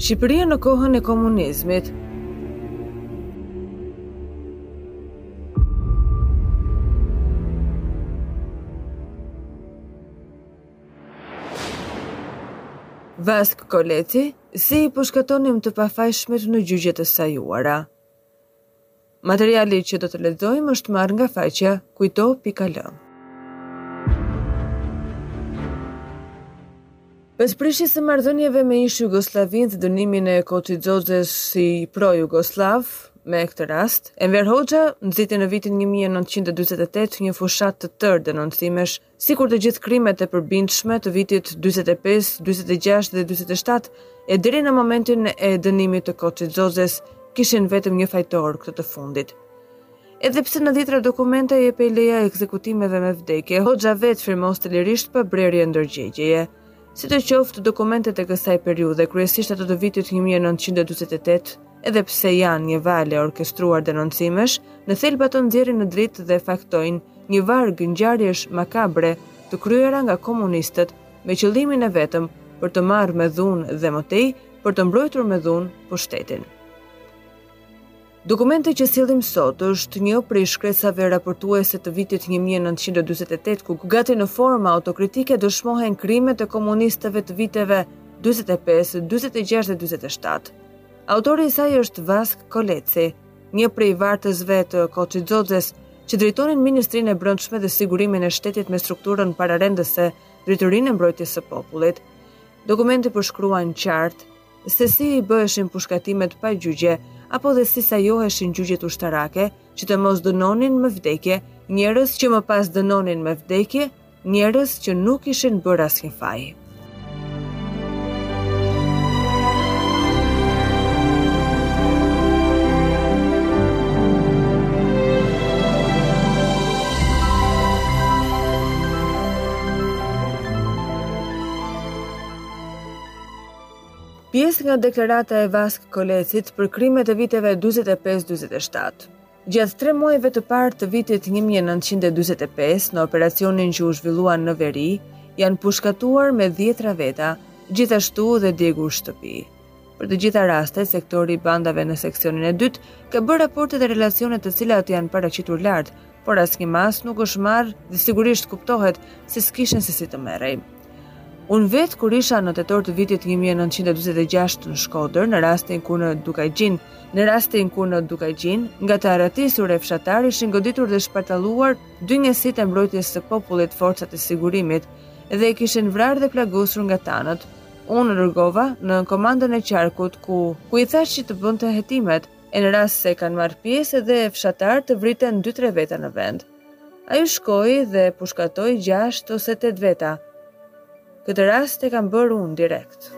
Shqipëria në kohën e komunizmit. Vask Koleci, Si i pushkatonim të pafajshmit në gjyqet e sajuara? Materiali që do të lexojmë është marrë nga faqja kujto.al. Pas prishjes së marrëdhënieve me ish Jugosllavinë dhe dënimin e Koçi Xoxes si pro Jugosllav, me këtë rast, Enver Hoxha nxiti në vitin 1948 një fushatë të tërë denoncimesh Sikur të gjithë krimet e përbindshme të vitit dyzet e pesë, dyzet e gjashtë dhe dyzet e shtatë, e deri në momentin e dënimit të Koçi Xoxes, kishin vetëm një fajtor, këtë të fundit. Edhe pse në dhjetra dokumente jepej leja e ekzekutimeve me vdekje, Hoxha vetë firmoste lirisht pa brerje ndërgjegjeje. Si të qoftë, dokumentet e kësaj periudhe, kryesisht ato të vitit 1948, edhe pse janë një valë e orkestruar denoncimesh, në thelb ato nxjerrin në dritë dhe faktojnë një varg ngjarjesh makabre të kryera nga komunistët me qëllimin e vetëm për të marrë me dhunë dhe më tej për të mbrojtur me dhunë pushtetin. Dokumenti që sjellim sot është një prej shkresave raportuese të vitit 1948, ku gati në forma autokritike dëshmohen krimet e komunistëve të viteve 45, 46 dhe 47. Autori i saj është Vask Koleci, një prej vartësve të Koçi Xoxes, që drejtonin Ministrinë e Brendshme dhe Sigurimin e Shtetit me strukturën pararendëse Drejtorinë e Mbrojtjes së Popullit. Dokumenti përshkruan qartë se si bëheshin pushkatimet pa gjyqje, apo dhe si sajoheshin gjyqjet ushtarake që të mos dënonin me vdekje njerëz që më pas dënonin me vdekje Njerëz që nuk kishin bërë asnjë faj. Pjesë nga deklarata e Vaskë Kolecit për krimet e viteve 45-47. Gjatë tre muajve të parë të vitit një mijë e nëntëqind e dyzet e pesë, në operacionin që u zhvillua në veri, janë pushkatuar me dhjetra veta, gjithashtu dhe djegur shtëpi. Për të gjitha rastet, sektori i bandave në seksionin e dytë ka bërë raporte dhe relacione të cilat janë paraqitur lart, por asnjë masë nuk është marrë dhe sigurisht kuptohet se s'kishin se si të merrej. Unë vetë kur isha në tetor të vitit 1946 në Shkodër, në rastin kur në Dukagjin, në rastin kur në Dukagjin, nga të arratisur e fshatarë ishin goditur dhe shpartalluar dy njësitë e mbrojtjes së popullit forcat e sigurimit dhe kishin vrarë dhe plagosur nga tanët. Unë dërgova në komandën e qarkut ku, ku i thashë që të bënte hetimet, e në rast se kanë marrë pjesë edhe fshatarë të vriten 2-3 veta në vend. Ai shkoi dhe pushkatoi gjashtë ose tetë veta. Këtë rast e kam bërë unë direkt.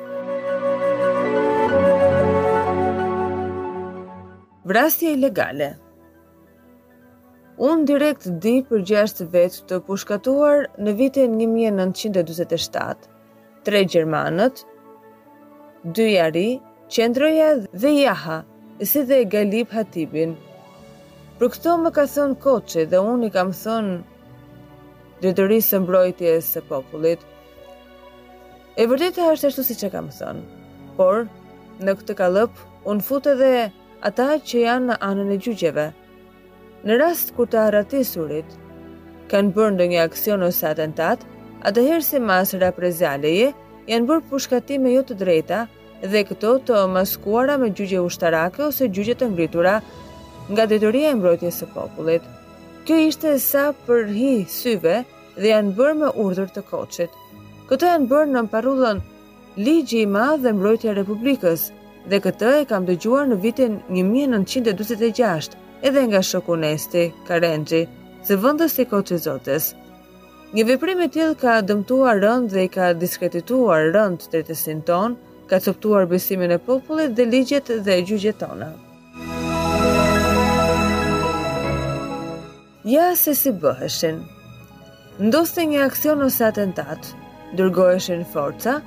Vrasje ilegale Unë direkt di për gjashtë vetë të pushkatuar në vitin 1947. tre gjermanët, dy jari, qendroja dhe jaha, si dhe Galip Hatibin. Për këto më ka thënë Koçi dhe unë i kam thënë drejtorisë së mbrojtjes së popullit. E vërteta është ashtu siç e kam thënë. Por në këtë kallëp unë fut edhe ata që janë në anën e gjyqeve. Në rast kur të arratisurit kanë bërë ndonjë aksion ose atentat, atëherë si masë raprezaljeje janë bërë pushkatime jo të drejta dhe këto të maskuara me gjyqe ushtarake ose gjyqe të ngritura nga Drejtoria e Mbrojtjes së Popullit. Kjo ishte sa për hi syve dhe janë bërë me urdhër të Koçit. Këto janë bërë në parullën Ligji i Madh dhe Mbrojtja e Republikës, dhe këtë e kam dëgjuar në vitin një mijë e nëntëqind e dyzet e gjashtë edhe nga shoku Nesti Kerenxhi, zëvendës i Koçi Xoxes. Një veprim i tillë ka dëmtuar rëndë dhe e ka diskredituar rëndë drejtësinë tonë, ka copëtuar besimin e popullit dhe ligjet dhe gjyqet tona. Ja se si bëheshin. Ndodhte një aksion ose atentat, dërgoheshin forca,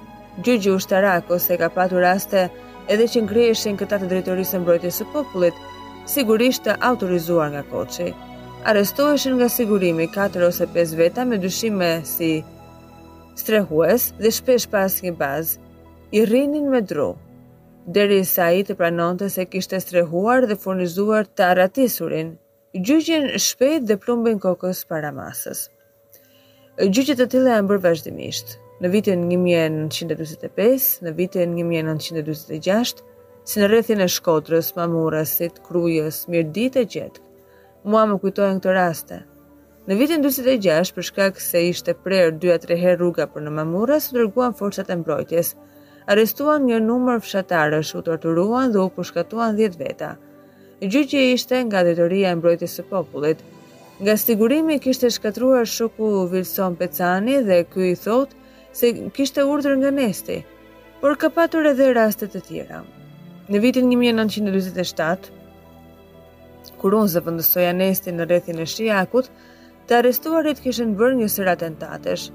gjyqi ushtarak ose ka patur raste edhe që ngriheshin këta të drejtorisë së mbrojtjes së popullit, sigurisht të autorizuar nga Koçi. Arrestoheshin nga sigurimi 4 ose 5 veta me dyshime si strehues dhe shpesh pa asnjë bazë. I rrihnin me dru, derisa ai të pranonte se kishte strehuar dhe furnizuar të arratisurin. Gjyqin shpejt dhe plumbin kokës para masës. Gjyqe të tilla janë bërë vazhdimisht. Në vitin 1945, në vitin 1946, si në rrethin e Shkodrës, Mamurrasit, Krujës, Mirditë e gjetkë. Mua më kujtohen këto raste. Në vitin 46, për shkak se ishte prerë dy a tre herë rruga për në Mamurras, u dërguan forcat e mbrojtjes. Arrestuan një numër fshatarësh, u torturuan dhe u pushkatuan 10 veta. Gjyqi ishte nga drejtoria e mbrojtjes së popullit. Nga sigurimi kishte shkatërruar shoku Vilson Pecani dhe ky i thotë se kishte urdhër nga Nesti. Por ka patur edhe raste të tjera. Në vitin 1947, kur unë zëvendësoja Nestin në rrethin e Shijakut, të arrestuarit kishin bërë një sërë atentatesh.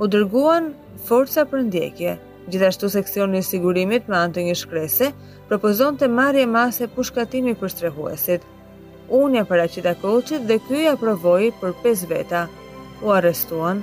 U dërguan forca për ndjekje, gjithashtu seksioni i sigurimit me anë të një shkrese propozonte marrje mase pushkatimi për strehuesit. Unë ia paraqita Koçit dhe ky e aprovoi për 5 veta. U arrestuan.